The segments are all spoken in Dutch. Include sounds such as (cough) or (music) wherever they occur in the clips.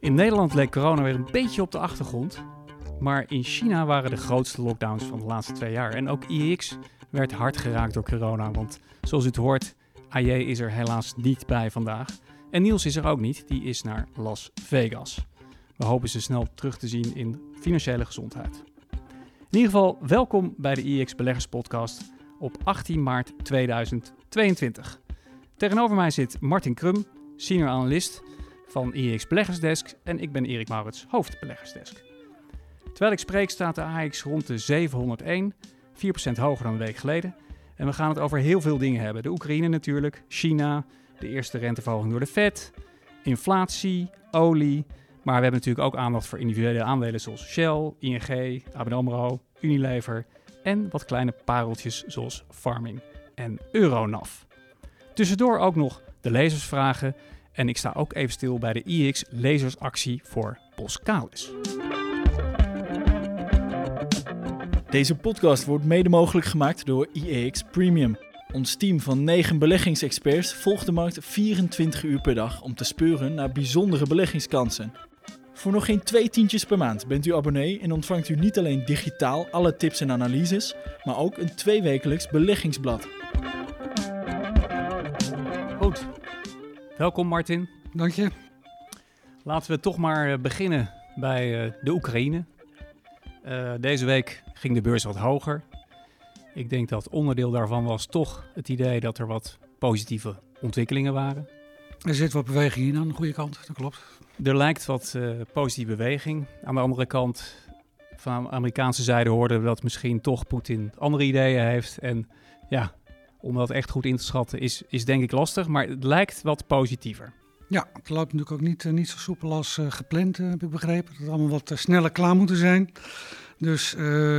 In Nederland leek corona weer een beetje op de achtergrond. Maar in China waren de grootste lockdowns van de laatste twee jaar. En ook IEX werd hard geraakt door corona. Want zoals u het hoort, AJ is er helaas niet bij vandaag. En Niels is er ook niet, die is naar Las Vegas. We hopen ze snel terug te zien in financiële gezondheid. In ieder geval, welkom bij de IEX Beleggers Podcast op 18 maart 2022. Tegenover mij zit Martin Krum, senior analist van IEX Beleggersdesk en ik ben Erik Maurits, hoofdbeleggersdesk. Terwijl ik spreek staat de AX rond de 701, 4% hoger dan een week geleden. En we gaan het over heel veel dingen hebben. De Oekraïne natuurlijk, China, de eerste renteverhoging door de Fed, inflatie, olie. Maar we hebben natuurlijk ook aandacht voor individuele aandelen zoals Shell, ING, ABN AMRO, Unilever en wat kleine pareltjes zoals Farming en Euronav. Tussendoor ook nog de lezersvragen en ik sta ook even stil bij de IX lezersactie voor Boskalis. Deze podcast wordt mede mogelijk gemaakt door IEX Premium. Ons team van 9 beleggingsexperts volgt de markt 24 uur per dag om te speuren naar bijzondere beleggingskansen. Voor nog geen twee tientjes per maand bent u abonnee en ontvangt u niet alleen digitaal alle tips en analyses, maar ook een tweewekelijks beleggingsblad. Welkom Martin. Dank je. Laten we toch maar eh, beginnen bij uh, de Oekraïne. Uh, deze week ging de beurs wat hoger. Ik denk dat onderdeel daarvan was toch het idee dat er wat positieve ontwikkelingen waren. Er zit wat beweging in aan de goede kant, dat klopt. Er lijkt wat uh, positieve beweging. Aan de andere kant, van de Amerikaanse zijde hoorden we dat misschien toch Poetin andere ideeën heeft. En ja, om dat echt goed in te schatten is, is denk ik lastig, maar het lijkt wat positiever. Ja, het loopt natuurlijk ook niet, uh, niet zo soepel als uh, gepland, heb ik begrepen. Dat het allemaal wat sneller klaar moeten zijn. Dus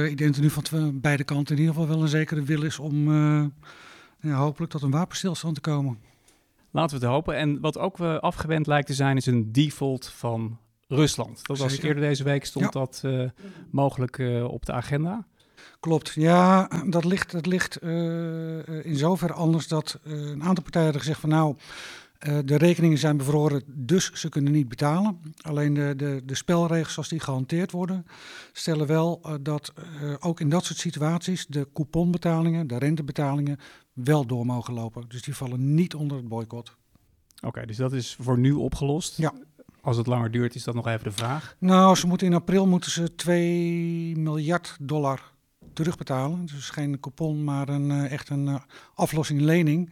ik denk dat er nu van beide kanten in ieder geval wel een zekere wil is om ja, hopelijk tot een wapenstilstand te komen. Laten we het hopen. En wat ook uh, afgewend lijkt te zijn, is een default van Rusland. Dat was eerder deze week, stond ja. dat mogelijk op de agenda. Klopt, ja, dat ligt, dat ligt in zoverre anders dat een aantal partijen hebben gezegd van nou, de rekeningen zijn bevroren, dus ze kunnen niet betalen. Alleen de, de, de spelregels zoals die gehanteerd worden, stellen wel dat ook in dat soort situaties de couponbetalingen, de rentebetalingen, wel door mogen lopen. Dus die vallen niet onder het boycott. Oké, okay, dus dat is voor nu opgelost. Ja. Als het langer duurt, is dat nog even de vraag. Nou, ze moeten in april moeten ze 2 miljard dollar terugbetalen. Dus geen coupon, maar een, uh, echt een uh, aflossing lening.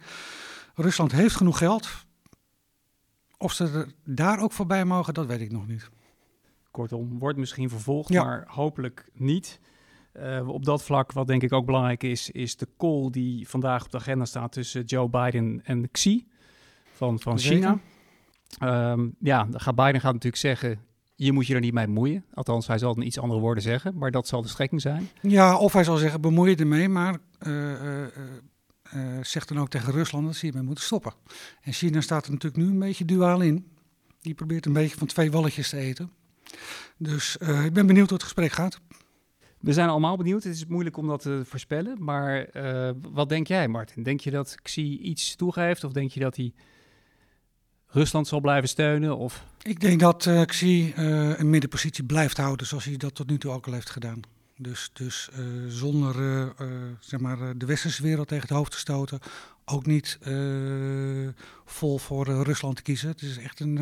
Rusland heeft genoeg geld. Of ze er daar ook voorbij mogen, dat weet ik nog niet. Kortom, wordt misschien vervolgd, ja. maar hopelijk niet. Uh, op dat vlak, wat denk ik ook belangrijk is, is de call die vandaag op de agenda staat tussen Joe Biden en Xi van, van China. Um, ja, gaat Biden gaat natuurlijk zeggen, je moet je er niet mee bemoeien. Althans, hij zal in iets andere woorden zeggen, maar dat zal de strekking zijn. Ja, of hij zal zeggen, bemoei je ermee, maar uh, uh, zegt dan ook tegen Rusland dat ze hiermee moeten stoppen. En China staat er natuurlijk nu een beetje duaal in. Die probeert een beetje van twee walletjes te eten. Dus ik ben benieuwd hoe het gesprek gaat. We zijn allemaal benieuwd. Het is moeilijk om dat te voorspellen. Maar wat denk jij, Martin? Denk je dat Xi iets toegeeft? Of denk je dat hij Rusland zal blijven steunen? Of? Ik denk dat uh, Xi uh, een middenpositie blijft houden zoals hij dat tot nu toe ook al heeft gedaan. Dus, dus zonder zeg maar, de westerse wereld tegen het hoofd te stoten. Ook niet vol voor Rusland te kiezen. Het is echt een,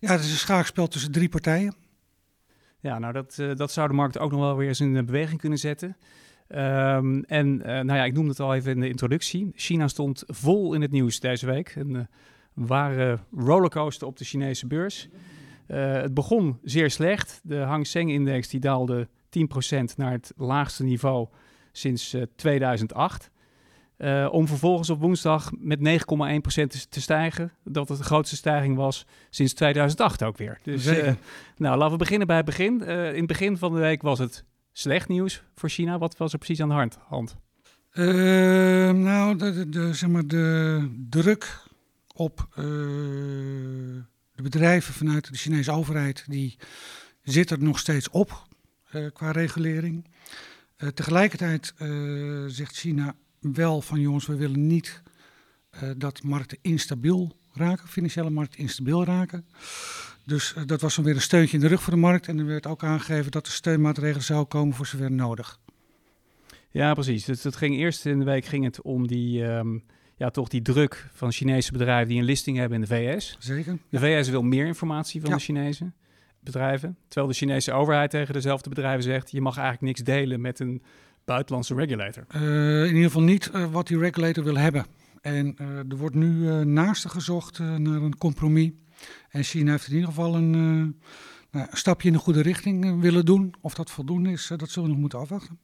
ja, het is een schaakspel tussen drie partijen. Ja, nou dat, dat zou de markt ook nog wel weer eens in beweging kunnen zetten. Um, en nou ja, ik noemde het al even in de introductie. China stond vol in het nieuws deze week. Uh, ware rollercoaster op de Chinese beurs. het begon zeer slecht. De Hang Seng-index die daalde 10% naar het laagste niveau sinds 2008. Uh, om vervolgens op woensdag met 9,1% te, te stijgen. Dat het de grootste stijging was sinds 2008 ook weer. Dus nou, laten we beginnen bij het begin. In het begin van de week was het slecht nieuws voor China. Wat was er precies aan de hand? hand? nou, de, de, de, zeg maar de druk op de bedrijven vanuit de Chinese overheid... die zit er nog steeds op qua regulering. tegelijkertijd zegt China wel van jongens, we willen niet dat markten instabiel raken, financiële markt instabiel raken. Dus dat was dan weer een steuntje in de rug voor de markt. En er werd ook aangegeven dat er steunmaatregelen zouden komen voor zover nodig. Ja, precies. Dus het ging eerst in de week ging het om die, ehm, ja, toch die druk van Chinese bedrijven die een listing hebben in de VS. Zeker. De VS wil meer informatie van Ja. de Chinese bedrijven. Terwijl de Chinese overheid tegen dezelfde bedrijven zegt: je mag eigenlijk niks delen met een buitenlandse regulator. Eh, in ieder geval niet eh, wat die regulator wil hebben. En eh, er wordt nu naasten gezocht naar een compromis. En China heeft in ieder geval een, nou, een stapje in de goede richting willen doen. Of dat voldoende is, dat zullen we nog moeten afwachten.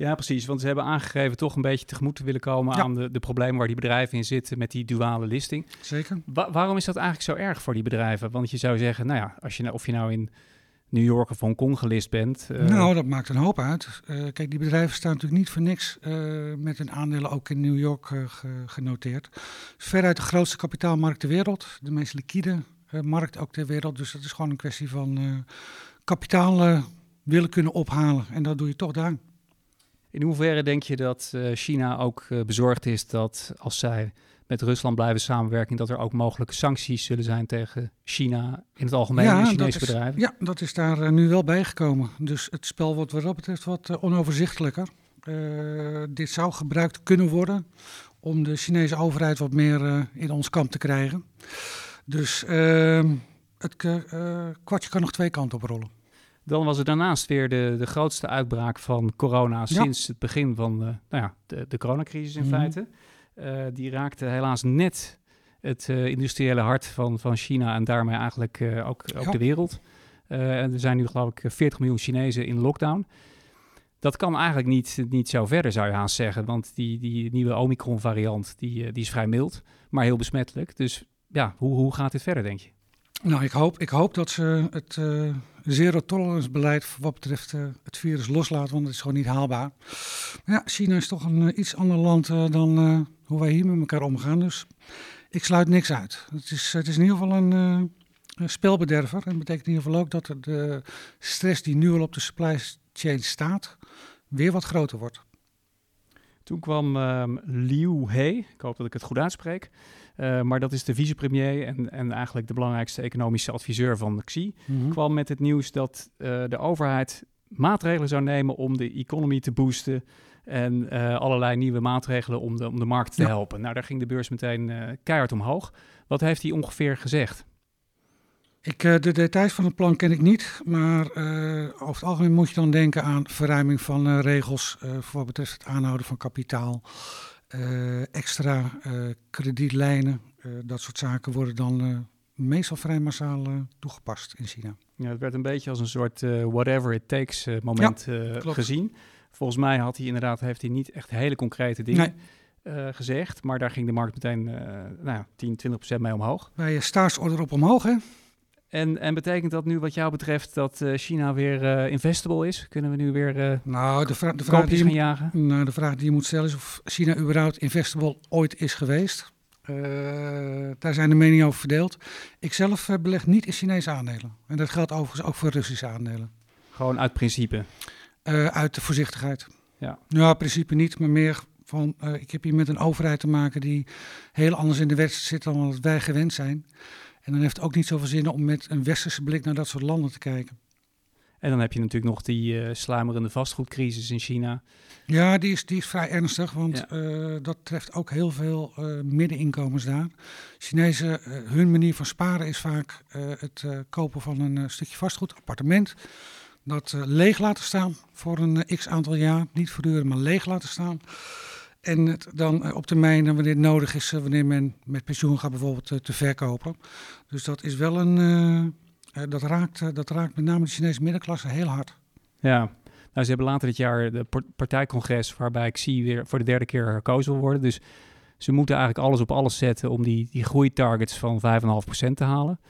Ja, precies. Want ze hebben aangegeven toch een beetje tegemoet te willen komen Ja. aan de, de problemen waar die bedrijven in zitten met die duale listing. Zeker. Wa- waarom is dat eigenlijk zo erg voor die bedrijven? Want je zou zeggen, nou ja, als je, nou- of je nou in New York of Hongkong gelist bent. eh, Nou, dat maakt een hoop uit. Eh, kijk, die bedrijven staan natuurlijk niet voor niks eh, met hun aandelen ook in New York ge- genoteerd. Veruit de grootste kapitaalmarkt ter wereld. De meest liquide markt ook ter wereld. Dus dat is gewoon een kwestie van kapitaal willen kunnen ophalen. En dat doe je toch daar. In hoeverre denk je dat eh, China ook eh, bezorgd is dat als zij met Rusland blijven samenwerken, dat er ook mogelijke sancties zullen zijn tegen China in het algemeen en dat Chinese is, bedrijven? ja, dat is daar eh, nu wel bijgekomen. Dus het spel wordt wat dat betreft wat onoverzichtelijker. Dit zou gebruikt kunnen worden om de Chinese overheid wat meer in ons kamp te krijgen. Dus ehm, het kwartje kan nog twee kanten op rollen. Dan was er daarnaast weer de, de grootste uitbraak van corona Ja. sinds het begin van de, nou ja, de, de coronacrisis in Mhm. feite. Eh, die raakte helaas net het eh, industriële hart van, van China en daarmee eigenlijk eh, ook, ook Ja. de wereld. En er zijn nu geloof ik 40 miljoen Chinezen in lockdown. Dat kan eigenlijk niet, niet zo verder, zou je haast zeggen. Want die, die nieuwe Omicron-variant die, die is vrij mild, maar heel besmettelijk. Dus ja, hoe, hoe gaat dit verder, denk je? Nou, ik hoop, ik hoop dat ze het eh zero tolerance beleid wat betreft eh, het virus loslaten, want het is gewoon niet haalbaar. Ja, China is toch een eh, iets ander land dan hoe wij hier met elkaar omgaan. Dus ik sluit niks uit. Het is, het is in ieder geval een, spelbederver. En dat betekent in ieder geval ook dat de stress die nu al op de supply chain staat, weer wat groter wordt. Toen kwam ehm, Liu He, ik hoop dat ik het goed uitspreek, eh, maar dat is de vicepremier en, en eigenlijk de belangrijkste economische adviseur van Xi, kwam met het nieuws dat eh, de overheid maatregelen zou nemen om de economy te boosten en eh, allerlei nieuwe maatregelen om de, om de markt te Ja. helpen. Nou, daar ging de beurs meteen keihard omhoog. Wat heeft hij ongeveer gezegd? Ik, de details van het plan ken ik niet, maar over het algemeen moet je dan denken aan verruiming van regels eh, voor wat betreft het aanhouden van kapitaal, extra eh, kredietlijnen, eh, dat soort zaken worden dan eh, meestal vrij massaal eh, toegepast in China. Ja, het werd een beetje als een soort eh, whatever it takes eh, moment eh, gezien. Volgens mij had hij inderdaad heeft hij niet echt hele concrete dingen eh, gezegd, maar daar ging de markt meteen eh nou, ja, 10, 20 procent mee omhoog. Bij je op omhoog, hè? En, en betekent dat nu wat jou betreft dat eh, China weer eh, investable is? Kunnen we nu weer eh Nou, de, vra de, vraag die gaan je, jagen? nou, de vraag die je moet stellen is of China überhaupt investable ooit is geweest. Eh, daar zijn de meningen over verdeeld. Ik zelf beleg niet in Chinese aandelen. En dat geldt overigens ook voor Russische aandelen. Gewoon uit principe. Eh, uit de voorzichtigheid. Ja. Nou, in principe niet, maar meer van... eh, ik heb hier met een overheid te maken die heel anders in de wedstrijd zit dan wat wij gewend zijn. En dan heeft het ook niet zoveel zin om met een westerse blik naar dat soort landen te kijken. En dan heb je natuurlijk nog die sluimerende vastgoedcrisis in China. Ja, die is, die is vrij ernstig, want Ja. eh, dat treft ook heel veel eh, middeninkomens daar. Chinezen, hun manier van sparen is vaak het kopen van een stukje vastgoed, appartement. Dat leeg laten staan voor een x aantal jaar. Niet verduren, maar leeg laten staan. En het dan eh, op termijn, en wanneer het nodig is, eh, wanneer men met pensioen gaat bijvoorbeeld eh, te verkopen. Dus dat is wel een. eh, eh, dat, raakt, eh, dat raakt met name de Chinese middenklasse heel hard. Ja, nou, ze hebben later dit jaar de par- partijcongres waarbij Xi weer voor de derde keer herkozen wil worden. Dus ze moeten eigenlijk alles op alles zetten om die, die groeitargets van 5,5% te halen.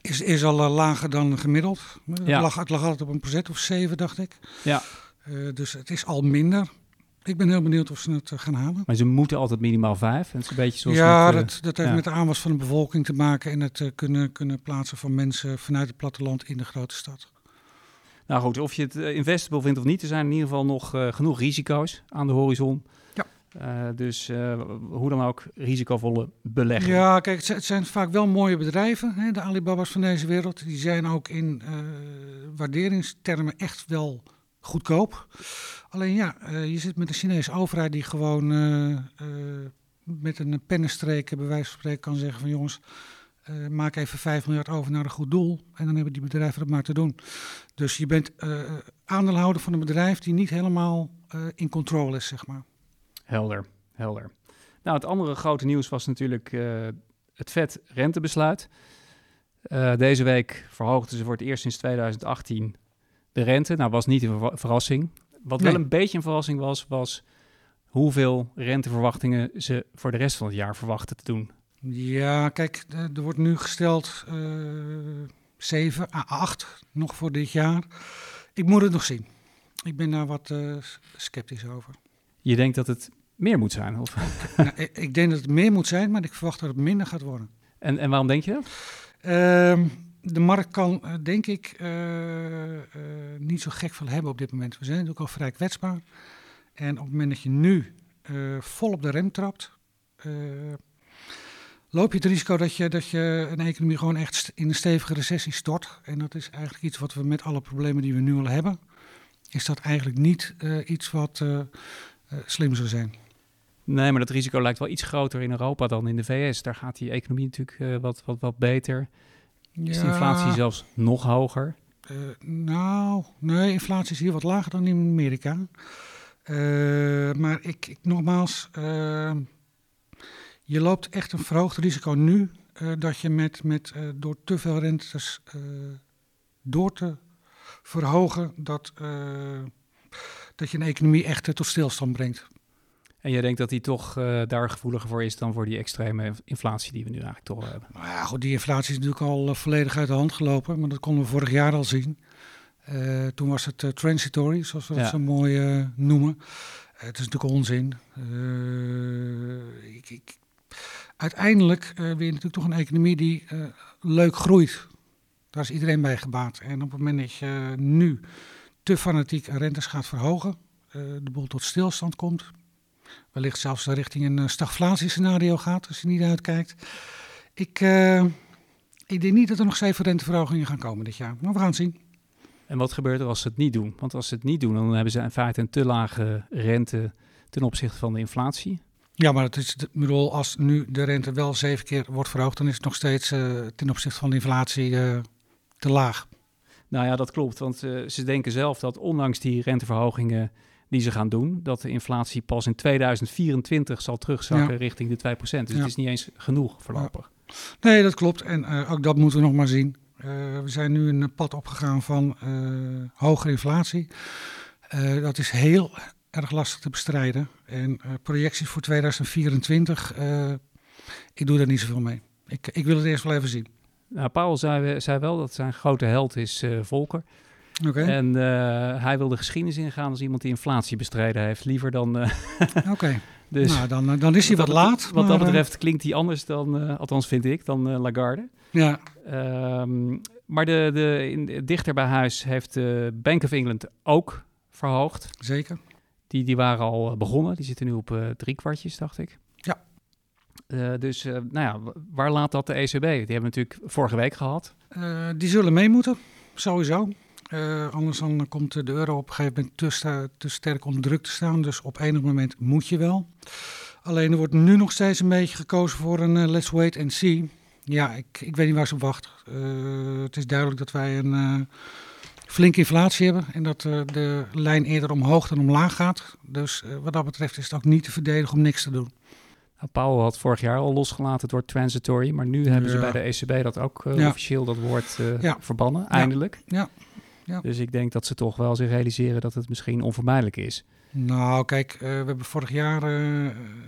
Is, is al eh, lager dan gemiddeld. Het, Ja. lag, het lag altijd op een procent of zeven, dacht ik. Ja. Eh, dus het is al minder. Ik ben heel benieuwd of ze het eh, gaan halen. Maar ze moeten altijd minimaal 5. En het is een beetje zoals ja, met, eh, dat, dat heeft ja. met de aanwas van de bevolking te maken en het eh, kunnen, kunnen plaatsen van mensen vanuit het platteland in de grote stad. Nou goed, of je het investable vindt of niet, er zijn in ieder geval nog genoeg risico's aan de horizon. Ja. Uh, dus uh, hoe dan ook, risicovolle beleggingen. Ja, kijk, het zijn, het zijn vaak wel mooie bedrijven, hè, de Alibaba's van deze wereld. Die zijn ook in waarderingstermen echt wel goedkoop. Alleen ja, je zit met de Chinese overheid die gewoon met een pennenstreek, bij wijze van spreken, kan zeggen van jongens, maak even 5 miljard over naar een goed doel. En dan hebben die bedrijven dat maar te doen. Dus je bent uh, aandeelhouder van een bedrijf die niet helemaal in controle is, zeg maar. Helder, helder. Nou, het andere grote nieuws was natuurlijk het vet rentebesluit. deze week verhoogden ze voor het eerst sinds 2018 de rente. Nou, was niet een verrassing. Wat nee. wel een beetje een verrassing was, was hoeveel renteverwachtingen ze voor de rest van het jaar verwachten te doen. Ja, kijk, er wordt nu gesteld uh, 7 à 8 nog voor dit jaar. Ik moet het nog zien. Ik ben daar wat uh, sceptisch over. Je denkt dat het meer moet zijn? Of? (laughs) nou, ik, ik, denk dat het meer moet zijn, maar ik verwacht dat het minder gaat worden. En, en waarom denk je dat? Uh, de markt kan, uh, denk ik, uh, niet zo gek veel hebben op dit moment. We zijn natuurlijk al vrij kwetsbaar. En op het moment dat je nu vol op de rem trapt, loop je het risico dat je, dat je een economie gewoon echt in een stevige recessie stort. En dat is eigenlijk iets wat we met alle problemen die we nu al hebben, is dat eigenlijk niet iets wat slim zou zijn. Nee, maar dat risico lijkt wel iets groter in Europa dan in de VS. Daar gaat die economie natuurlijk wat, wat, wat beter. Is de inflatie zelfs nog hoger? nou, nee, inflatie is hier wat lager dan in Amerika. maar ik, ik nogmaals, je loopt echt een verhoogd risico nu dat je met, met, door te veel rentes door te verhogen, dat, dat je een economie echt tot stilstand brengt. En jij denkt dat die toch daar gevoeliger voor is dan voor die extreme inflatie die we nu eigenlijk toch hebben? Nou ja, goed, die inflatie is natuurlijk al volledig uit de hand gelopen, maar dat konden we vorig jaar al zien. toen was het transitory, zoals we dat zo mooi noemen. het is natuurlijk onzin. ik, ik uiteindelijk wil je natuurlijk toch een economie die leuk groeit. Daar is iedereen bij gebaat. En op het moment dat je nu te fanatiek rentes gaat verhogen, de boel tot stilstand komt, wellicht zelfs richting een stagflatiescenario gaat als je niet uitkijkt. Ik, ik denk niet dat er nog zeven renteverhogingen gaan komen dit jaar, maar we gaan het zien. En wat gebeurt er als ze het niet doen? Want als ze het niet doen, dan hebben ze in feite een te lage rente ten opzichte van de inflatie. Ja, maar het is, ik bedoel, als nu de rente wel zeven keer wordt verhoogd, dan is het nog steeds uh, ten opzichte van de inflatie uh, te laag. Nou ja, dat klopt. Want uh, ze denken zelf dat ondanks die renteverhogingen die ze gaan doen, dat de inflatie pas in 2024 zal terugzakken ja. richting de 2%. Dus ja. het is niet eens genoeg voorlopig. Ja. Nee, dat klopt. En ook dat moeten we nog maar zien. we zijn nu een pad opgegaan van hogere inflatie. dat is heel erg lastig te bestrijden. En uh, projecties voor 2024, uh, eh, ik doe daar niet zoveel mee. Ik, ik wil het eerst wel even zien. Nou, Paul zei, zei wel dat zijn grote held is uh, Volker. Okay. En hij wil de geschiedenis ingaan als iemand die inflatie bestreden heeft. Liever dan... (laughs) Oké. Okay. Dus nou, dan, dan is hij wat, wat laat. Wat maar, dat betreft klinkt hij anders dan, althans vind ik, dan Lagarde. Ja. Um, maar de, de, in, dichter bij huis heeft de Bank of England ook verhoogd. Zeker. Die, die waren al eh, begonnen. Die zitten nu op drie kwartjes, dacht ik. Ja. Dus nou ja, waar laat dat de ECB? Die hebben natuurlijk vorige week gehad. die zullen mee moeten, sowieso. Anders dan komt de euro op een gegeven moment te, te sterk onder druk te staan. Dus op enig moment moet je wel. Alleen er wordt nu nog steeds een beetje gekozen voor een let's wait and see. Ja, ik, ik weet niet waar ze op wacht. het is duidelijk dat wij een flinke inflatie hebben en dat de lijn eerder omhoog dan omlaag gaat. Dus wat dat betreft is het ook niet te verdedigen om niks te doen. Nou, Powell had vorig jaar al losgelaten het woord transitory, maar nu hebben ze bij de ECB dat ook uh, ja. officieel dat woord ja. verbannen, eindelijk. Ja. Ja. Dus ik denk dat ze toch wel zich realiseren dat het misschien onvermijdelijk is. Nou, kijk, we hebben vorig jaar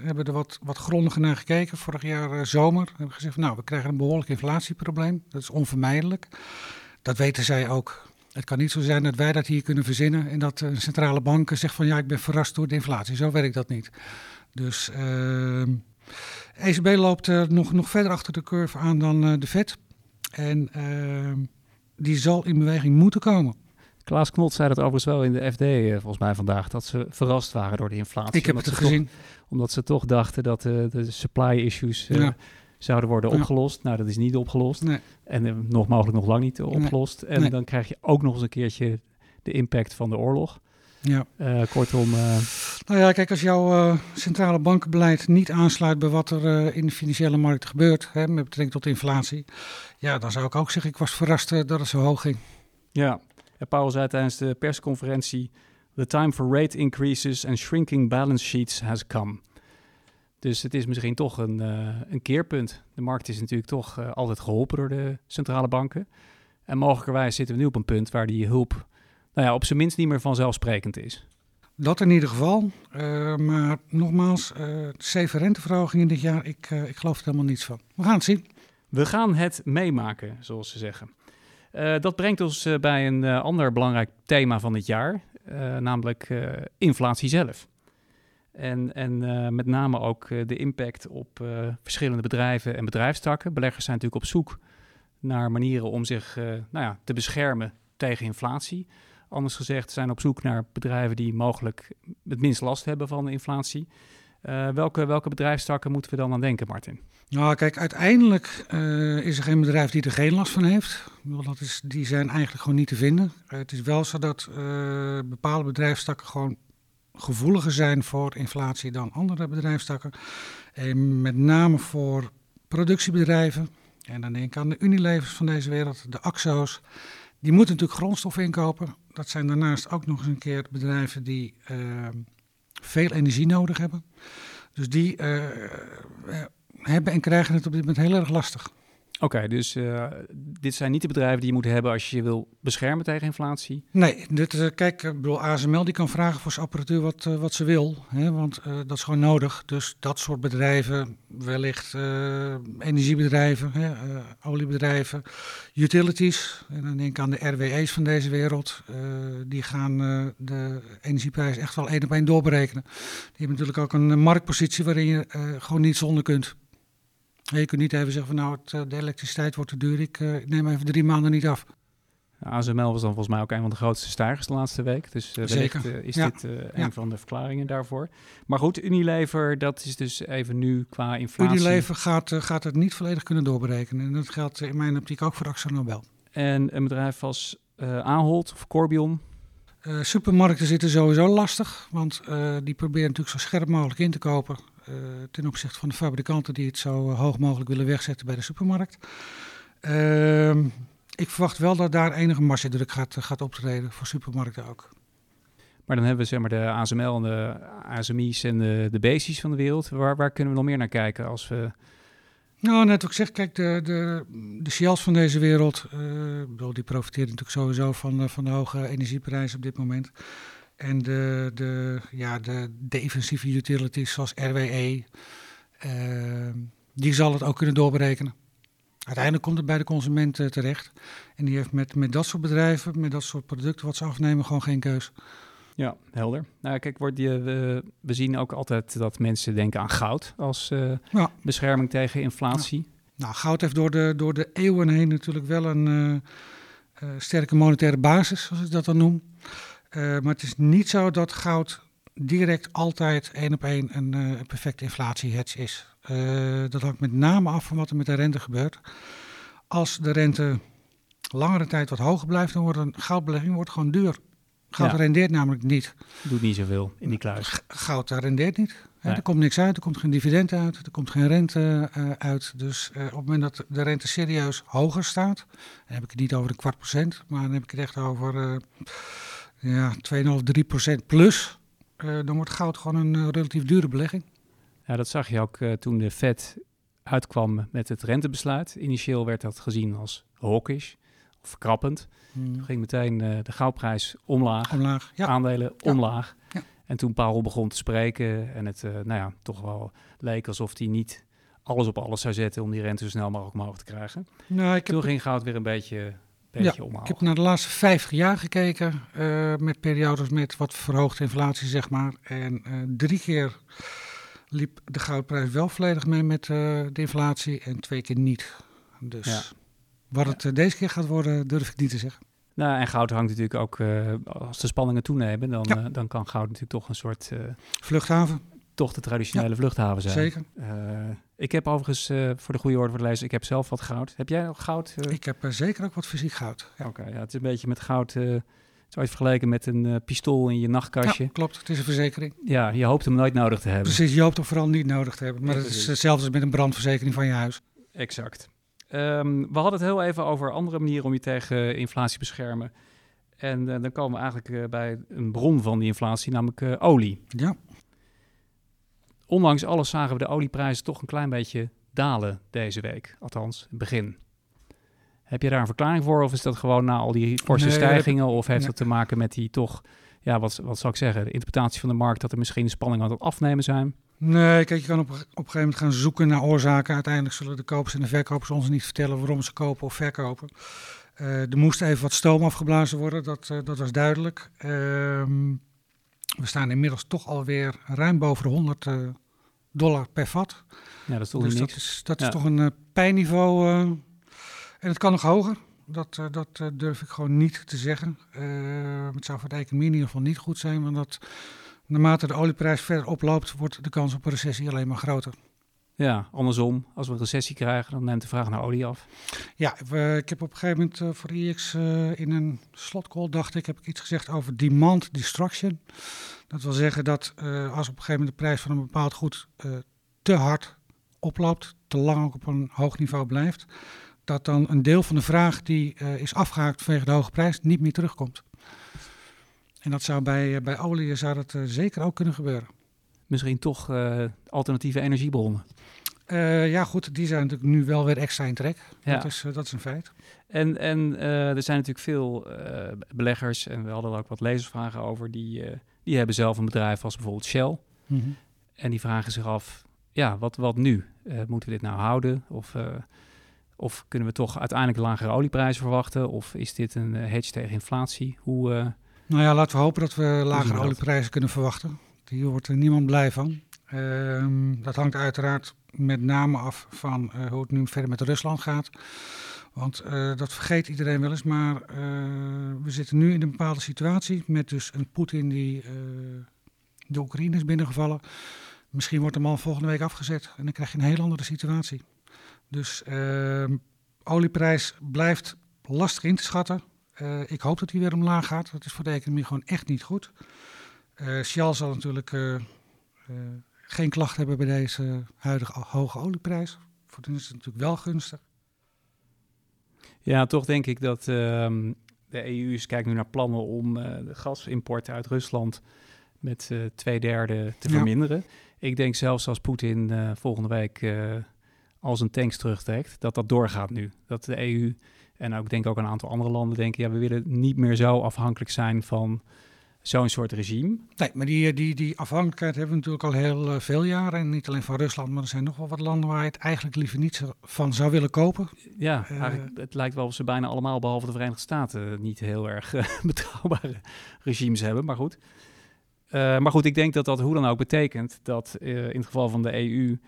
hebben er wat, wat grondiger naar gekeken. Vorig jaar zomer hebben we gezegd, nou, we krijgen een behoorlijk inflatieprobleem. Dat is onvermijdelijk. Dat weten zij ook. Het kan niet zo zijn dat wij dat hier kunnen verzinnen en dat een centrale bank zegt van ja, ik ben verrast door de inflatie. Zo werkt dat niet. Dus ECB loopt uh, nog, nog verder achter de curve aan dan de Fed. En ehm, die zal in beweging moeten komen. Klaas Knot zei dat overigens wel in de FD eh, volgens mij vandaag, dat ze verrast waren door de inflatie. Ik heb het gezien. Toch, omdat ze toch dachten dat eh, de supply issues eh, Ja. zouden worden Ja. opgelost. Nou, dat is niet opgelost. Nee. En nog mogelijk nog lang niet Nee. opgelost. En Nee. dan krijg je ook nog eens een keertje de impact van de oorlog. Ja. Eh, kortom, eh, Nou ja, kijk, als jouw eh, centrale bankenbeleid niet aansluit bij wat er in de financiële markt gebeurt, hè, met betrekking tot inflatie, ja, dan zou ik ook zeggen, ik was verrast dat het zo hoog ging. ja. En Powell zei tijdens de persconferentie... The time for rate increases and shrinking balance sheets has come. Dus het is misschien toch een, een keerpunt. De markt is natuurlijk toch altijd geholpen door de centrale banken. En mogelijkerwijs zitten we nu op een punt waar die hulp... Nou ja, op zijn minst niet meer vanzelfsprekend is. Dat in ieder geval. Eh, maar nogmaals, eh zeven renteverhogingen dit jaar, ik, eh, ik geloof er helemaal niets van. We gaan het zien. We gaan het meemaken, zoals ze zeggen. Dat brengt ons bij een ander belangrijk thema van dit jaar, namelijk inflatie zelf. En, en met name ook de impact op verschillende bedrijven en bedrijfstakken. Beleggers zijn natuurlijk op zoek naar manieren om zich nou ja, te beschermen tegen inflatie. Anders gezegd zijn op zoek naar bedrijven die mogelijk het minst last hebben van de inflatie. Eh, welke, welke bedrijfstakken moeten we dan aan denken, Martin? Nou, kijk, uiteindelijk eh, is er geen bedrijf die er geen last van heeft. Dat is, die zijn eigenlijk gewoon niet te vinden. Eh, het is wel zo dat bepaalde bedrijfstakken gewoon gevoeliger zijn voor inflatie dan andere bedrijfstakken. En met name voor productiebedrijven. En dan denk ik aan de Unilevers van deze wereld, de Axo's. Die moeten natuurlijk grondstoffen inkopen. Dat zijn daarnaast ook nog eens een keer bedrijven die eh, veel energie nodig hebben. Dus die eh, eh, hebben en krijgen het op dit moment heel erg lastig. Oké, dus eh, dit zijn niet de bedrijven die je moet hebben als je je wil beschermen tegen inflatie. Nee, dit, eh, kijk, ik bedoel, ASML die kan vragen voor zijn apparatuur wat, eh, wat ze wil. Hè, want dat is gewoon nodig. Dus dat soort bedrijven, wellicht energiebedrijven, hè, oliebedrijven, utilities. En dan denk ik aan de RWE's van deze wereld. die gaan de energieprijs echt wel één op één doorberekenen. Die hebben natuurlijk ook een marktpositie waarin je gewoon niet zonder kunt. Je kunt niet even zeggen van nou, het, eh, de elektriciteit wordt te duur, ik, eh, ik neem even drie maanden niet af. ASML was dan volgens mij ook een van de grootste stijgers de laatste week. Dus wellicht eh, is Ja. dit een Ja. van de verklaringen daarvoor. Maar goed, Unilever, dat is dus even nu qua inflatie. Unilever gaat, gaat het niet volledig kunnen doorberekenen. En dat geldt in mijn optiek ook voor Axel Nobel. En een bedrijf als Ahold of Corbion. Supermarkten zitten sowieso lastig, want die proberen natuurlijk zo scherp mogelijk in te kopen ten opzichte van de fabrikanten die het zo eh, hoog mogelijk willen wegzetten bij de supermarkt. Ehm, ik verwacht wel dat daar enige margedruk gaat, gaat optreden voor supermarkten ook. Maar dan hebben we zeg maar de ASML en de ASMI's en de, de van de wereld. Waar, waar kunnen we nog meer naar kijken als we... Nou, net wat ik zeg, kijk, de, de, de Shells van deze wereld, eh, die profiteren natuurlijk sowieso van, eh, van de hoge energieprijzen op dit moment. En de, de, ja, de defensieve utilities zoals RWE, eh, die zal het ook kunnen doorberekenen. Uiteindelijk komt het bij de consument eh, terecht. En die heeft met, met dat soort bedrijven, met dat soort producten wat ze afnemen, gewoon geen keus. Ja, helder. Nou, kijk, wordt die, we, we zien ook altijd dat mensen denken aan goud als eh, Ja. bescherming tegen inflatie. Nou, goud heeft door de, door de eeuwen heen natuurlijk wel een eh, eh, sterke monetaire basis, zoals ik dat dan noem. Eh, maar het is niet zo dat goud direct altijd één op één een, eh, een perfecte inflatiehedge is. Eh, dat hangt met name af van wat er met de rente gebeurt. Als de rente langere tijd wat hoger blijft, dan wordt een goudbelegging wordt gewoon duur. Goud Ja. rendeert namelijk niet. Doet niet zoveel in die kluis. Goud rendeert niet. Er komt niks uit, er komt geen dividend uit, er komt geen rente uit. Dus op het moment dat de rente serieus hoger staat, dan heb ik het niet over een kwart procent, maar dan heb ik het echt over ja, 2,5, 3 procent plus. eh, dan wordt goud gewoon een eh, relatief dure belegging. Ja, dat zag je ook eh, toen de Fed uitkwam met het rentebesluit. Initieel werd dat gezien als hawkish of verkrappend. Toen ging meteen de goudprijs omlaag, Omlaag. Ja, aandelen Ja. omlaag. Ja. En toen Powell begon te spreken en het nou ja, toch wel leek alsof hij niet alles op alles zou zetten om die rente zo snel mogelijk omhoog te krijgen. nou, ik heb, Toen ging goud weer een beetje, beetje omhoog. ik heb naar de laatste 50 jaar gekeken eh, met periodes met wat verhoogde inflatie, zeg maar. En eh, drie keer liep de goudprijs wel volledig mee met eh, de inflatie en twee keer niet. Dus Ja. wat het deze keer gaat worden, durf ik niet te zeggen. Nou, en goud hangt natuurlijk ook, als de spanningen toenemen, dan, Ja. dan kan goud natuurlijk toch een soort, Vluchthaven, toch de traditionele Ja. vluchthaven zijn. zeker. Uh, ik heb overigens, uh, voor de goede orde voor de lezer, ik heb zelf wat goud. Heb jij ook goud? Uh? Ik heb eh, zeker ook wat fysiek goud. Ja. Oké, ja, het is een beetje met goud, het is ooit vergeleken met een pistool in je nachtkastje. Ja, klopt. Het is een verzekering. Ja, je hoopt hem nooit nodig te hebben. Precies, je hoopt hem vooral niet nodig te hebben. Maar het is hetzelfde als met een brandverzekering van je huis. Exact. Um, we hadden het heel even over andere manieren om je tegen inflatie te beschermen. En uh, dan komen we eigenlijk uh, bij een bron van die inflatie, namelijk uh, olie. Ja. Ondanks alles zagen we de olieprijzen toch een klein beetje dalen deze week. Althans, begin. Heb je daar een verklaring voor? Of is dat gewoon na al die forse Nee, stijgingen? Of heeft nee. dat te maken met die toch, ja, wat, wat zal ik zeggen, de interpretatie van de markt dat er misschien spanningen aan het afnemen zijn? Nee, kijk, je kan op, op een gegeven moment gaan zoeken naar oorzaken. Uiteindelijk zullen de kopers en de verkopers ons niet vertellen waarom ze kopen of verkopen. Uh, er moest even wat stoom afgeblazen worden, dat, uh, dat was duidelijk. Uh, we staan inmiddels toch alweer ruim boven de 100 uh, dollar per vat. Ja, dat is toch dus dat is, dat Ja. is toch een uh, pijnniveau. uh, en het kan nog hoger. Dat, dat durf ik gewoon niet te zeggen. Het zou voor de economie in ieder geval niet goed zijn, want dat, naarmate de olieprijs verder oploopt, wordt de kans op een recessie alleen maar groter. Ja, andersom, als we een recessie krijgen, dan neemt de vraag naar olie af. Ja, ik heb op een gegeven moment uh, voor IX uh, in een slotcall, dacht ik, heb ik iets gezegd over demand destruction. Dat wil zeggen dat als op een gegeven moment de prijs van een bepaald goed te hard oploopt, te lang ook op een hoog niveau blijft, dat dan een deel van de vraag die is afgehaakt vanwege de hoge prijs niet meer terugkomt. En dat zou bij, bij olie zou dat, zeker ook kunnen gebeuren. Misschien toch uh, alternatieve energiebronnen. Uh, ja, goed, die zijn natuurlijk nu wel weer extra in trek. Ja. Dat, is, uh, dat is een feit. En, en er zijn natuurlijk veel beleggers, en we hadden er ook wat lezersvragen over, die, die hebben zelf een bedrijf als bijvoorbeeld Shell. Mm -hmm. En die vragen zich af, ja, wat, wat nu? Moeten we dit nou houden? Of, of kunnen we toch uiteindelijk lagere olieprijzen verwachten? Of is dit een hedge tegen inflatie? Hoe, nou ja, laten we hopen dat we lagere olieprijzen kunnen verwachten. Hier wordt er niemand blij van. Uh, dat hangt uiteraard met name af van uh, hoe het nu verder met Rusland gaat. Want uh, dat vergeet iedereen wel eens, maar uh, we zitten nu in een bepaalde situatie met dus een Poetin die de Oekraïne is binnengevallen. Misschien wordt de man volgende week afgezet en dan krijg je een heel andere situatie. Dus uh, olieprijs blijft lastig in te schatten. Ik hoop dat hij weer omlaag gaat. Dat is voor de economie gewoon echt niet goed. Uh, Shell zal natuurlijk uh, geen klacht hebben bij deze huidige hoge olieprijs. Voor hen is het natuurlijk wel gunstig. Ja, toch denk ik dat ehm, de EU kijkt nu naar plannen om de gasimporten uit Rusland met twee derde te Ja. verminderen. Ik denk zelfs als Poetin volgende week uh, al zijn tanks terugtrekt, dat dat doorgaat nu. Dat de EU en ook denk ook een aantal andere landen denken, ja, we willen niet meer zo afhankelijk zijn van zo'n soort regime. Nee, maar die, die, die afhankelijkheid hebben we natuurlijk al heel uh, veel jaren. En niet alleen van Rusland, maar er zijn nog wel wat landen waar je het eigenlijk liever niet van zou willen kopen. Ja, uh, het lijkt wel of ze bijna allemaal, behalve de Verenigde Staten, niet heel erg uh, (laughs) betrouwbare regimes hebben. Maar goed. Uh, maar goed, ik denk dat dat hoe dan ook betekent dat in het geval van de EU...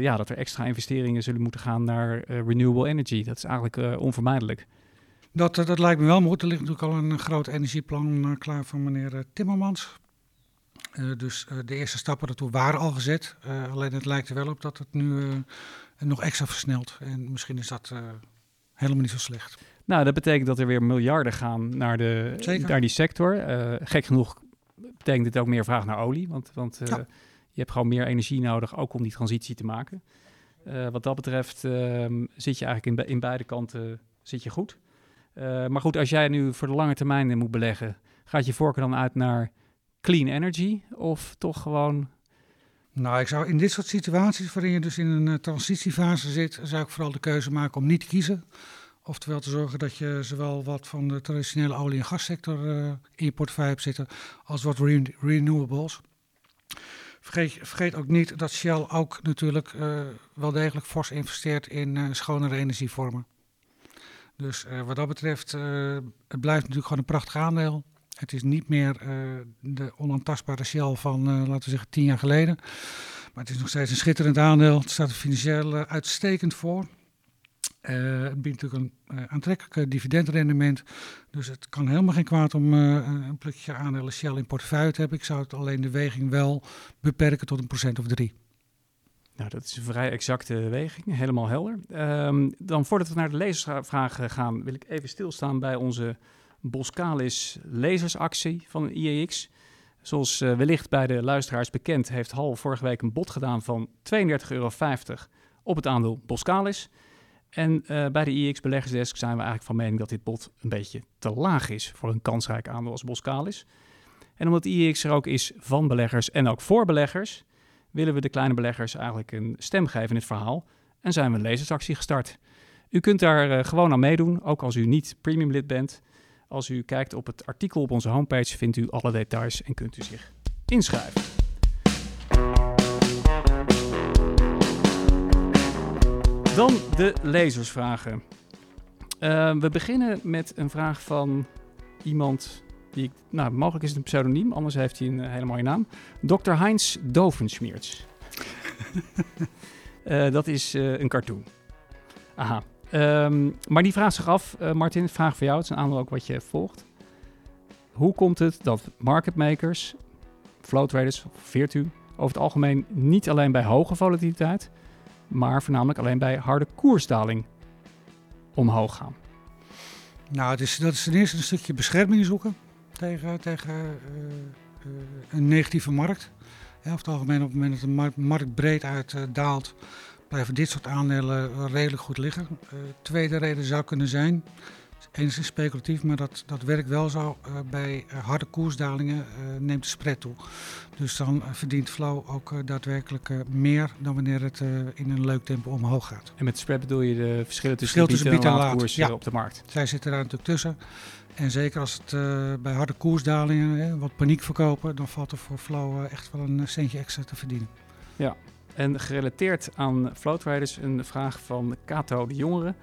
Ja, dat er extra investeringen zullen moeten gaan naar renewable energy. Dat is eigenlijk onvermijdelijk. Dat, dat lijkt me wel, goed, er ligt natuurlijk al een groot energieplan uh, klaar van meneer Timmermans. Uh, dus de eerste stappen daartoe waren al gezet. alleen het lijkt er wel op dat het nu nog extra versnelt. En misschien is dat helemaal niet zo slecht. Nou, dat betekent dat er weer miljarden gaan naar, de, Zeker. naar die sector. gek genoeg betekent dit ook meer vraag naar olie. Want, want ja. je hebt gewoon meer energie nodig, ook om die transitie te maken. wat dat betreft ehm, zit je eigenlijk in, in beide kanten zit je goed. Uh, maar goed, als jij nu voor de lange termijn moet beleggen, gaat je voorkeur dan uit naar clean energy of toch gewoon... Nou, ik zou in dit soort situaties waarin je dus in een uh, transitiefase zit, zou ik vooral de keuze maken om niet te kiezen. Oftewel te zorgen dat je zowel wat van de traditionele olie- en gassector uh, in je portefeuille hebt zitten, als wat re renewables. Vergeet, vergeet, ook niet dat Shell ook natuurlijk wel degelijk fors investeert in schonere energievormen. Dus uh, wat dat betreft, uh, het blijft natuurlijk gewoon een prachtig aandeel. Het is niet meer uh, de onaantastbare Shell van, laten we zeggen, tien jaar geleden. Maar het is nog steeds een schitterend aandeel. Het staat er financieel uitstekend voor. Het biedt natuurlijk een aantrekkelijk dividendrendement. Dus het kan helemaal geen kwaad om een plukje aandelen Shell in portefeuille te hebben. Ik zou het alleen de weging wel beperken tot een procent of drie. Nou, dat is een vrij exacte weging, helemaal helder. Um, dan voordat we naar de lezersvragen gaan, wil ik even stilstaan bij onze Boskalis lezersactie van IEX. Zoals uh, wellicht bij de luisteraars bekend, heeft Hal vorige week een bod gedaan van 32,50 euro op het aandeel Boskalis. En uh, bij de IEX beleggersdesk zijn we eigenlijk van mening dat dit bod een beetje te laag is voor een kansrijk aandeel als Boskalis. En omdat IEX er ook is van beleggers en ook voor beleggers, willen we de kleine beleggers eigenlijk een stem geven in het verhaal en zijn we een lezersactie gestart. U kunt daar uh, gewoon aan meedoen, ook als u niet premium lid bent. Als u kijkt op het artikel op onze homepage vindt u alle details en kunt u zich inschrijven. Dan de lezersvragen. Uh, we beginnen met een vraag van iemand die ik, nou, mogelijk is het een pseudoniem, anders heeft hij een uh, hele mooie naam. Dr. Heinz Dovenschmierts. (laughs) uh, dat is uh, een cartoon. Aha. Um, maar die vraagt zich af, Martin, vraag voor jou, het is een aandeel ook wat je volgt. Hoe komt het dat market makers, flow traders, Virtu, over het algemeen niet alleen bij hoge volatiliteit, maar voornamelijk alleen bij harde koersdaling omhoog gaan? Nou, het is, dat is ten eerste een stukje bescherming zoeken tegen, tegen uh, uh, een negatieve markt. Ja, over het algemeen, op het moment dat de markt, markt breed uit uh, daalt, blijven dit soort aandelen redelijk goed liggen. tweede reden zou kunnen zijn, enigszins speculatief, maar dat, dat werkt wel zo. bij harde koersdalingen neemt de spread toe. Dus dan verdient Flow ook daadwerkelijk meer dan wanneer het in een leuk tempo omhoog gaat. En met spread bedoel je de verschillen tussen, Verschil tussen bied en, laadkoers ja. op de markt? Zij zitten daar natuurlijk tussen. En zeker als het uh, bij harde koersdalingen hè, wat paniek verkopen, dan valt er voor Flow uh, echt wel een centje extra te verdienen. Ja, en gerelateerd aan Flow Traders een vraag van Kato de Jongere.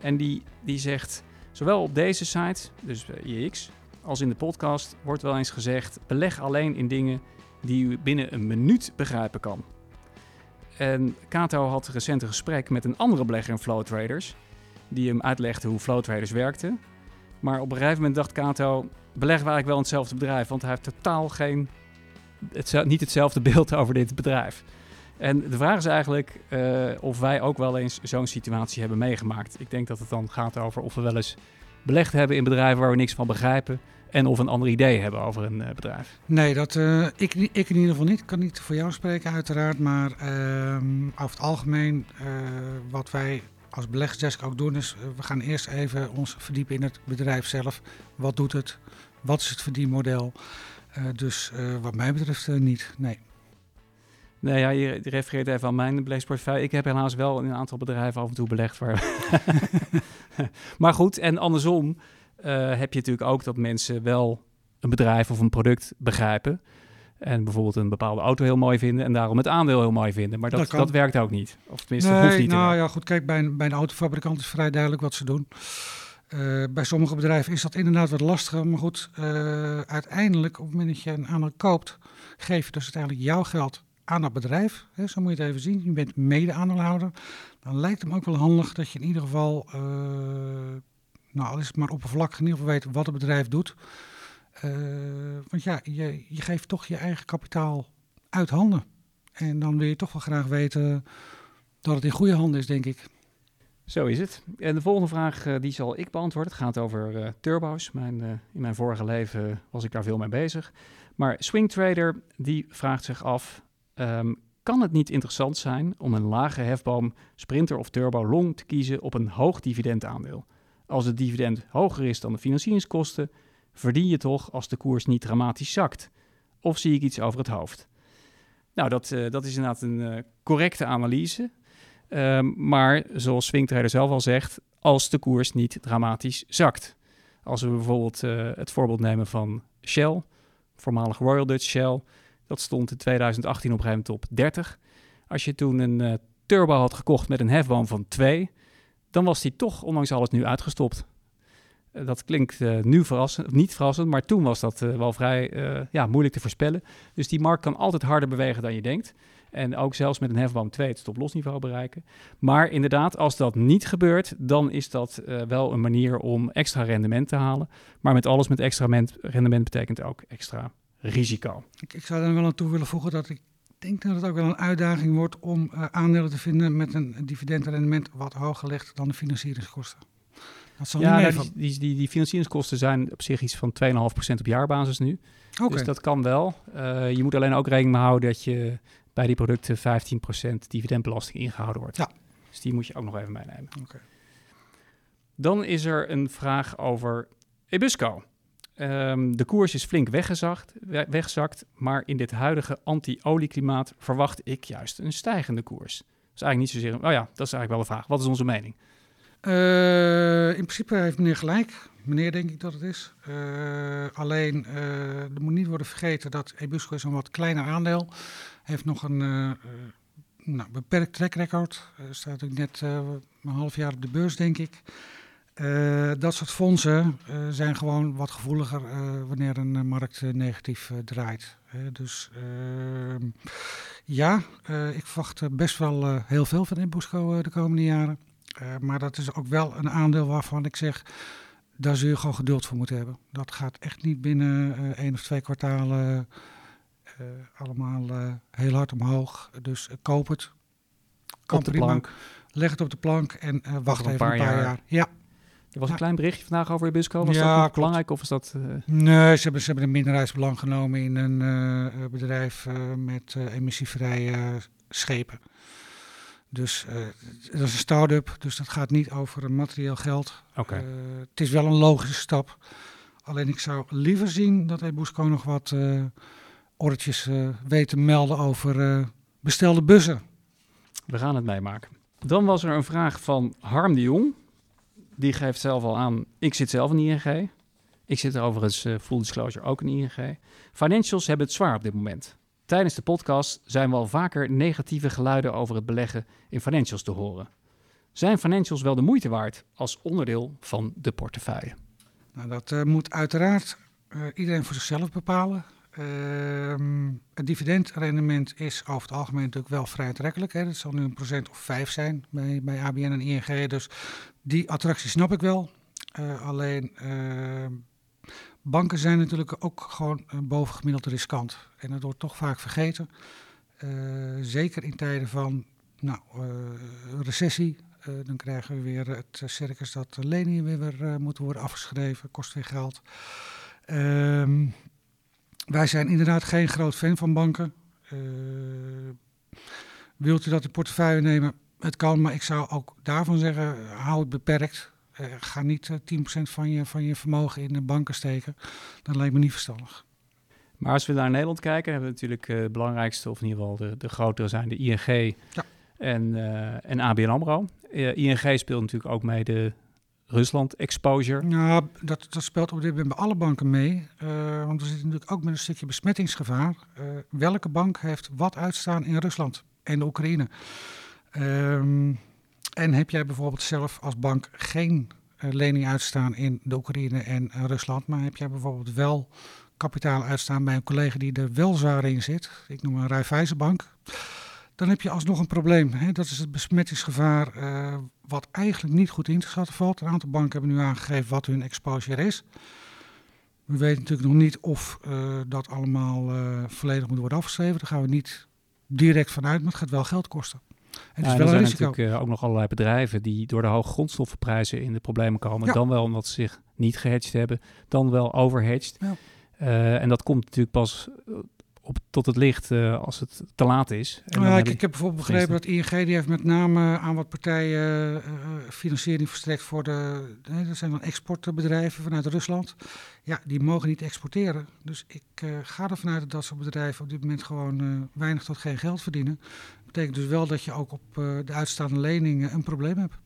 En die, die zegt, zowel op deze site, dus IEX, als in de podcast wordt wel eens gezegd, beleg alleen in dingen die u binnen een minuut begrijpen kan. En Kato had recent een gesprek met een andere belegger in Flow Traders, die hem uitlegde hoe Flow Traders werkten. Maar op een gegeven moment dacht Kato, beleggen we eigenlijk wel hetzelfde bedrijf, want hij heeft totaal geen, het, niet hetzelfde (laughs) beeld over dit bedrijf. En de vraag is eigenlijk uh, of wij ook wel eens zo'n situatie hebben meegemaakt. Ik denk dat het dan gaat over of we wel eens belegd hebben in bedrijven waar we niks van begrijpen. En of een ander idee hebben over een uh, bedrijf. Nee, dat, uh, ik, ik in ieder geval niet. Ik kan niet voor jou spreken uiteraard. Maar ehm, over het algemeen wat wij als beleggersdesk ook doen is, we gaan eerst even ons verdiepen in het bedrijf zelf. Wat doet het? Wat is het verdienmodel? Uh, dus uh, wat mij betreft niet, nee. Nee, ja, je refereert even aan mijn beleggingsportefeuille. Ik heb helaas wel in een aantal bedrijven af en toe belegd. (laughs) Maar goed, en andersom heb je natuurlijk ook dat mensen wel een bedrijf of een product begrijpen. En bijvoorbeeld een bepaalde auto heel mooi vinden en daarom het aandeel heel mooi vinden. Maar dat, dat, dat werkt ook niet. Of tenminste, nee, hoeft niet nou ja, goed, kijk, bij een, bij een autofabrikant is vrij duidelijk wat ze doen. Uh, bij sommige bedrijven is dat inderdaad wat lastiger. Maar goed, uh, uiteindelijk, op het moment dat je een aandeel koopt, geef je dus uiteindelijk jouw geld aan dat bedrijf. Hè, zo moet je het even zien. Je bent mede-aandeelhouder. Dan lijkt het me ook wel handig dat je in ieder geval, uh, nou, al is het maar oppervlakkig, in ieder geval weet wat het bedrijf doet. Uh, want ja, je, je geeft toch je eigen kapitaal uit handen. En dan wil je toch wel graag weten dat het in goede handen is, denk ik. Zo is het. En de volgende vraag uh, die zal ik beantwoorden. Het gaat over uh, turbo's. Mijn, in mijn vorige leven was ik daar veel mee bezig. Maar Swing Trader die vraagt zich af: um, kan het niet interessant zijn om een lage hefboom, sprinter of turbo long te kiezen op een hoog dividendaandeel? Als het dividend hoger is dan de financieringskosten, verdien je toch als de koers niet dramatisch zakt? Of zie ik iets over het hoofd? Nou, dat, uh, dat is inderdaad een uh, correcte analyse. Um, maar zoals Swingtrader zelf al zegt, als de koers niet dramatisch zakt. Als we bijvoorbeeld uh, het voorbeeld nemen van Shell, voormalig Royal Dutch Shell, dat stond in 2018 op moment op 30. Als je toen een turbo had gekocht met een hefboom van 2, dan was die toch ondanks alles nu uitgestopt. Eh, dat klinkt uh, nu verrassend, niet verrassend, maar toen was dat uh, wel vrij ja, moeilijk te voorspellen. Dus die markt kan altijd harder bewegen dan je denkt. En ook zelfs met een hefboom 2 het stoplosniveau bereiken. Maar inderdaad, als dat niet gebeurt, dan is dat eh, wel een manier om extra rendement te halen. Maar met alles met extra rendement betekent ook extra risico. Ik, zou er wel aan toe willen voegen dat ik denk dat het ook wel een uitdaging wordt om aandelen te vinden met een dividendrendement wat hoger ligt dan de financieringskosten. Dat zal ja, niet die, die, die, die, financieringskosten zijn op zich iets van 2,5% op jaarbasis nu. Okay. Dus dat kan wel. Uh, je moet alleen ook rekening mee houden dat je bij die producten 15% dividendbelasting ingehouden wordt. Ja. Dus die moet je ook nog even meenemen. Okay. Dan is er een vraag over Ebusco. Um, de koers is flink weggezakt, weggezakt, maar in dit huidige anti-olieklimaat verwacht ik juist een stijgende koers. Dat is eigenlijk niet zozeer. Oh ja, dat is eigenlijk wel de vraag. Wat is onze mening? Uh, in principe heeft meneer gelijk. Meneer denk ik dat het is. Uh, alleen, uh, er moet niet worden vergeten dat Ebusco is een wat kleiner aandeel. Heeft nog een nou, beperkt track record. staat ook net een half jaar op de beurs, denk ik. Dat soort fondsen zijn gewoon wat gevoeliger wanneer een markt negatief draait. dus ehm, ja, ik verwacht best wel heel veel van Inbosco de komende jaren. Maar dat is ook wel een aandeel waarvan ik zeg, daar zul je gewoon geduld voor moeten hebben. Dat gaat echt niet binnen één of twee kwartalen allemaal heel hard omhoog. Dus koop het. Kan op de plank. Leg het op de plank en wacht even een paar, jaar. jaar. Ja, er was een klein berichtje vandaag over Ebusco. Was ja, dat belangrijk of is dat... Uh... Nee, ze hebben, ze hebben een minderheidsbelang genomen in een uh, bedrijf uh, met emissievrije schepen. Dus dat is een start-up, dus dat gaat niet over materieel geld. Okay. het is wel een logische stap. Alleen ik zou liever zien dat Ebusco nog wat uh, orretjes weet te melden over bestelde bussen. We gaan het meemaken. Dan was er een vraag van Harm de Jong die geeft zelf al aan, ik zit zelf in ING. Ik zit er overigens full disclosure ook in ING. Financials hebben het zwaar op dit moment. Tijdens de podcast zijn we al vaker negatieve geluiden over het beleggen in financials te horen. Zijn financials wel de moeite waard als onderdeel van de portefeuille? Nou, dat uh, moet uiteraard uh, iedereen voor zichzelf bepalen. Ehm, het dividendrendement is over het algemeen natuurlijk wel vrij aantrekkelijk. Dat zal nu een procent of vijf zijn bij, bij ABN en ING. Dus die attractie snap ik wel. Uh, alleen ehm, banken zijn natuurlijk ook gewoon bovengemiddeld riskant. En dat wordt toch vaak vergeten. Uh, zeker in tijden van nou, uh, recessie. dan krijgen we weer het circus dat leningen weer, moeten worden afgeschreven. Kost weer geld. Ehm wij zijn inderdaad geen groot fan van banken. Wilt u dat in portefeuille nemen? Het kan, maar ik zou ook daarvan zeggen, hou het beperkt. Uh, ga niet 10% eh, van je, van je vermogen in de banken steken. Dat lijkt me niet verstandig. Maar als we naar Nederland kijken, hebben we natuurlijk het belangrijkste, of in ieder geval de, de grotere zijn de ING ja. en, en ABN AMRO. ING speelt natuurlijk ook mee de Rusland-exposure? Nou, dat, dat speelt op dit moment bij alle banken mee. Uh, want we zitten natuurlijk ook met een stukje besmettingsgevaar. Uh, welke bank heeft wat uitstaan in Rusland en de Oekraïne? Um, en heb jij bijvoorbeeld zelf als bank geen uh, lening uitstaan in de Oekraïne en Rusland, maar heb jij bijvoorbeeld wel kapitaal uitstaan bij een collega die er wel zwaar in zit? Ik noem een Raiffeisenbank dan heb je alsnog een probleem. Hè? Dat is het besmettingsgevaar, uh, wat eigenlijk niet goed in te schatten valt. Een aantal banken hebben nu aangegeven wat hun exposure is. We weten natuurlijk nog niet of dat allemaal volledig moet worden afgeschreven. Daar gaan we niet direct vanuit, maar het gaat wel geld kosten. Ja, er zijn natuurlijk ook nog allerlei bedrijven die door de hoge grondstoffenprijzen in de problemen komen. Dan wel omdat ze zich niet gehedged hebben, dan wel overhedged. Ja. en dat komt natuurlijk pas op, tot het licht uh, als het te laat is. En ja, ik, ik, heb bijvoorbeeld begrepen dat ING die heeft met name aan wat partijen uh, financiering verstrekt voor de, dat zijn dan exportbedrijven vanuit Rusland. Ja, die mogen niet exporteren. Dus ik uh, ga ervan uit dat dat soort bedrijven op dit moment gewoon weinig tot geen geld verdienen. Dat betekent dus wel dat je ook op de uitstaande leningen een probleem hebt.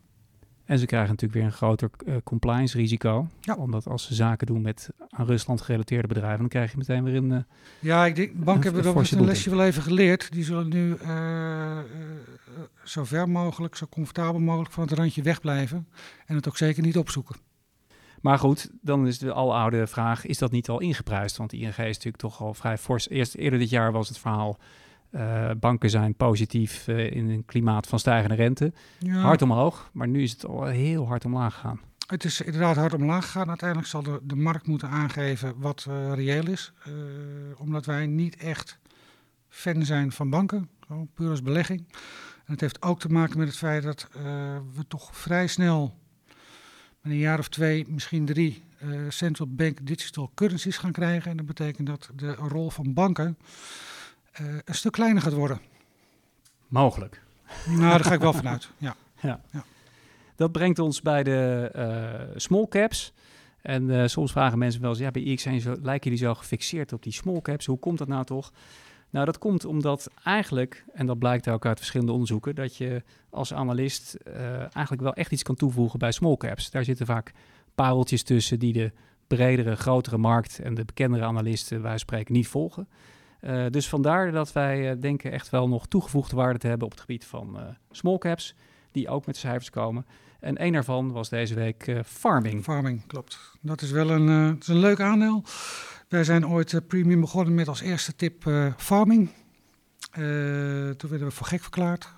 En ze krijgen natuurlijk weer een groter uh, compliance risico. Ja. Omdat als ze zaken doen met aan Rusland gerelateerde bedrijven, dan krijg je meteen weer een. Uh, ja, ik denk, banken hebben er een lesje wel even geleerd. Die zullen nu uh, zo ver mogelijk, zo comfortabel mogelijk van het randje wegblijven. En het ook zeker niet opzoeken. Maar goed, dan is de aloude vraag: is dat niet al ingeprijsd? Want ING is natuurlijk toch al vrij fors. Eerst eerder dit jaar was het verhaal Uh, banken zijn positief uh, in een klimaat van stijgende rente. Ja. Hard omhoog, maar nu is het al heel hard omlaag gegaan. Het is inderdaad hard omlaag gegaan. Uiteindelijk zal de, de markt moeten aangeven wat uh, reëel is. omdat wij niet echt fan zijn van banken, gewoon puur als belegging. En het heeft ook te maken met het feit dat we toch vrij snel, met een jaar of twee, misschien drie, central bank digital currencies gaan krijgen. En dat betekent dat de rol van banken uh, een stuk kleiner gaat worden. Mogelijk. Nou, daar ga ik wel vanuit. Ja. (laughs) ja. ja. Dat brengt ons bij de uh, small caps. En uh, soms vragen mensen wel eens, ja, bij IX zijn zo, lijken jullie zo gefixeerd op die small caps. Hoe komt dat nou toch? Nou, dat komt omdat eigenlijk, en dat blijkt ook uit verschillende onderzoeken, dat je als analist eigenlijk wel echt iets kan toevoegen bij small caps. Daar zitten vaak pareltjes tussen die de bredere, grotere markt en de bekendere analisten, wij spreken, niet volgen. Uh, dus vandaar dat wij uh, denken echt wel nog toegevoegde waarde te hebben op het gebied van uh, small caps, die ook met cijfers komen. En een daarvan was deze week farming. Farming, klopt. Dat is wel een, een leuk aandeel. Wij zijn ooit premium begonnen met als eerste tip farming. toen werden we voor gek verklaard.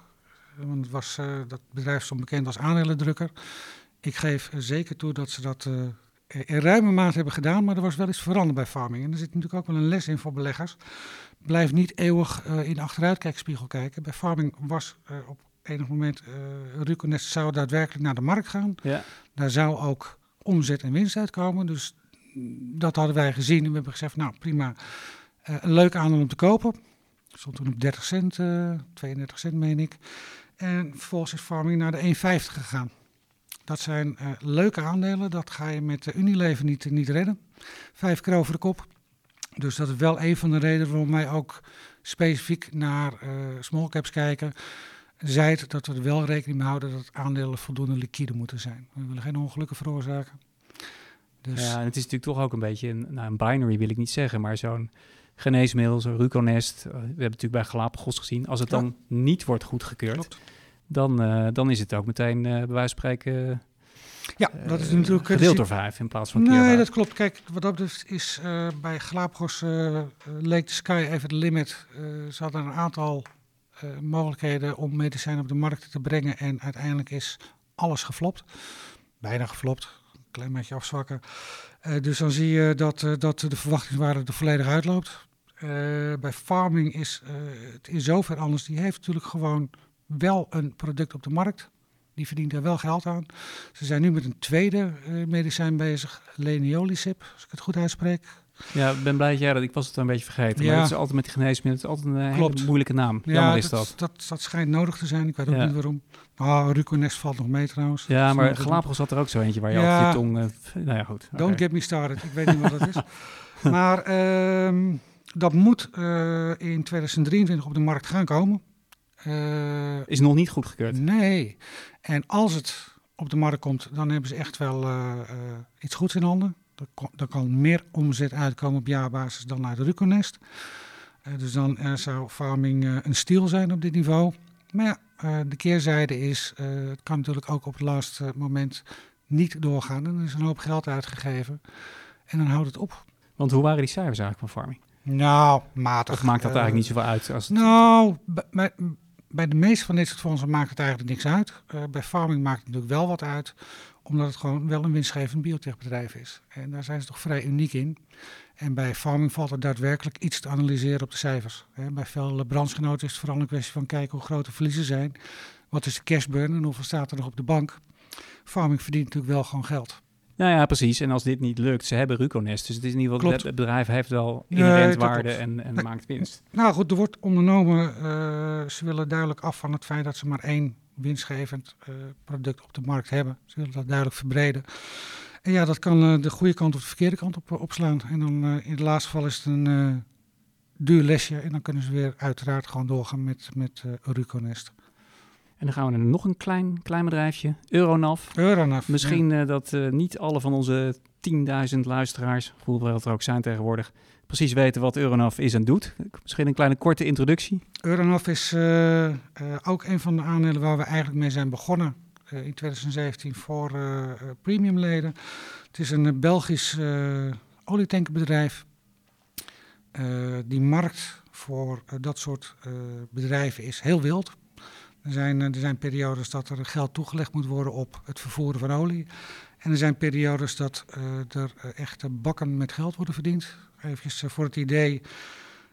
Want het was, dat bedrijf stond bekend als aandelendrukker. Ik geef zeker toe dat ze dat in ruime mate hebben gedaan, maar er was wel iets veranderd bij farming. En er zit natuurlijk ook wel een les in voor beleggers. Blijf niet eeuwig uh, in de achteruitkijkspiegel kijken. Bij farming was uh, op enig moment uh, Ruconest zou daadwerkelijk naar de markt gaan. Ja. Daar zou ook omzet en winst uitkomen. Dus dat hadden wij gezien en we hebben gezegd, nou prima, een leuk aandeel om te kopen. Stond toen op 30 cent, 32 cent meen ik. En vervolgens is farming naar de 1,50 gegaan. Dat zijn uh, leuke aandelen. Dat ga je met uh, Unilever niet, niet redden. Vijf keer over de kop. Dus dat is wel een van de redenen waarom wij ook specifiek naar uh, small caps kijken. Zij dat we er wel rekening mee houden dat aandelen voldoende liquide moeten zijn. We willen geen ongelukken veroorzaken. Dus... Ja, en het is natuurlijk toch ook een beetje een, nou, een binary, wil ik niet zeggen, maar zo'n geneesmiddel, zo'n Ruconest. we hebben natuurlijk bij Galapagos gezien. Als het ja. dan niet wordt goedgekeurd, Klopt dan, uh, dan is het ook meteen uh, bij wijze van spreken. Ja, dat is natuurlijk. Gedeeld door vijf in plaats van. Nee, dat klopt. Kijk, wat dat betreft is uh, bij Galapagos leek de sky even de limit. ze hadden een aantal mogelijkheden om medicijnen op de markt te brengen. En uiteindelijk is alles geflopt. Bijna geflopt. Een klein beetje afzwakken. dus dan zie je dat, dat de verwachtingswaarde er volledig uitloopt. bij farming is het in zover anders. Die heeft natuurlijk gewoon wel een product op de markt. Die verdient er wel geld aan. Ze zijn nu met een tweede uh, medicijn bezig, leniolisib, als ik het goed uitspreek. Ja, ik ben blij dat jij dat. Ik was het een beetje vergeten. Ja. Maar het is altijd met die geneesmiddelen. Het is altijd een hele moeilijke naam. Ja, is dat. Dat, dat. schijnt nodig te zijn. Ik weet ook niet waarom. Ah, Ruconest valt nog mee trouwens. Ja, maar Galapagos had er ook zo eentje waar je altijd je tong... Uh, nou ja, goed. Don't get me started. Ik weet niet wat dat is. (laughs) Maar um, dat moet uh, in 2023 op de markt gaan komen. Uh, is nog niet goedgekeurd? Nee. En als het op de markt komt, dan hebben ze echt wel uh, uh, iets goeds in handen. Er, kan meer omzet uitkomen op jaarbasis dan uit de Ruconest. dus dan zou farming een stiel zijn op dit niveau. Maar ja, de keerzijde is, het kan natuurlijk ook op het laatste moment niet doorgaan. En er is een hoop geld uitgegeven. En dan houdt het op. Want hoe waren die cijfers eigenlijk van farming? Nou, matig. Of maakt dat eigenlijk niet zoveel uit? Als het... Nou, bij, bij de meeste van dit soort fondsen maakt het eigenlijk niks uit. Uh, bij farming maakt het natuurlijk wel wat uit, omdat het gewoon wel een winstgevend biotechbedrijf is. En daar zijn ze toch vrij uniek in. En bij farming valt er daadwerkelijk iets te analyseren op de cijfers. bij veel brandsgenoten is het vooral een kwestie van kijken hoe groot de verliezen zijn. Wat is de cashburn en hoeveel staat er nog op de bank. Farming verdient natuurlijk wel gewoon geld. Nou ja, precies. En als dit niet lukt, ze hebben Ruconest. Dus het is in ieder geval, het bedrijf heeft wel inherent waarde en, en maakt winst. Nou goed, er wordt ondernomen. Uh, ze willen duidelijk af van het feit dat ze maar één winstgevend uh, product op de markt hebben. Ze willen dat duidelijk verbreden. En ja, dat kan uh, de goede kant of de verkeerde kant op opslaan. En dan in het laatste geval is het een duur lesje. En dan kunnen ze weer uiteraard gewoon doorgaan met, met Ruconest. En dan gaan we naar nog een klein, klein bedrijfje, Euronav. Euronav. Misschien uh, dat uh, niet alle van onze 10.000 luisteraars, hoeveel er ook zijn tegenwoordig, precies weten wat Euronav is en doet. Misschien een kleine korte introductie. Euronav is uh, ook een van de aandelen waar we eigenlijk mee zijn begonnen in 2017 voor premiumleden. Het is een Belgisch olietankerbedrijf. die markt voor dat soort bedrijven is heel wild. Er zijn, er zijn periodes dat er geld toegelegd moet worden op het vervoeren van olie. En er zijn periodes dat er echt bakken met geld worden verdiend. Even voor het idee,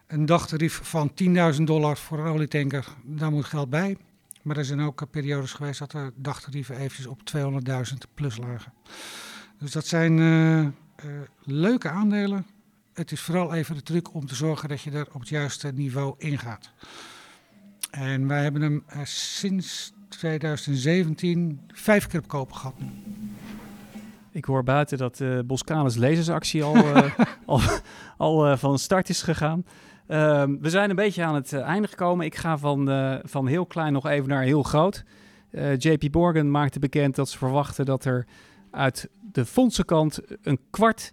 een dagtarief van 10.000 dollar voor een olietanker, daar moet geld bij. Maar er zijn ook periodes geweest dat de dagtarieven eventjes op 200.000 plus lagen. Dus dat zijn leuke aandelen. Het is vooral even de truc om te zorgen dat je er op het juiste niveau ingaat. En wij hebben hem uh, sinds 2017 vijf keer op kopen gehad. Ik hoor buiten dat de Boskalis lezersactie (laughs) al, al, al van start is gegaan. Ehm, we zijn een beetje aan het einde gekomen. Ik ga van, van heel klein nog even naar heel groot. JP Morgan maakte bekend dat ze verwachten dat er uit de fondsenkant een kwart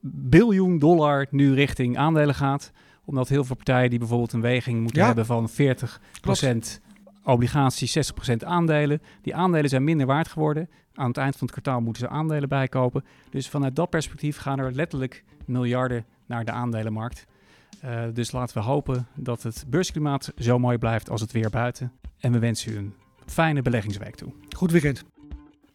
biljoen dollar nu richting aandelen gaat. Omdat heel veel partijen die bijvoorbeeld een weging moeten hebben van 40% obligaties, 60% aandelen. Die aandelen zijn minder waard geworden. Aan het eind van het kwartaal moeten ze aandelen bijkopen. Dus vanuit dat perspectief gaan er letterlijk miljarden naar de aandelenmarkt. Uh, dus laten we hopen dat het beursklimaat zo mooi blijft als het weer buiten. En we wensen u een fijne beleggingsweek toe. Goed weekend.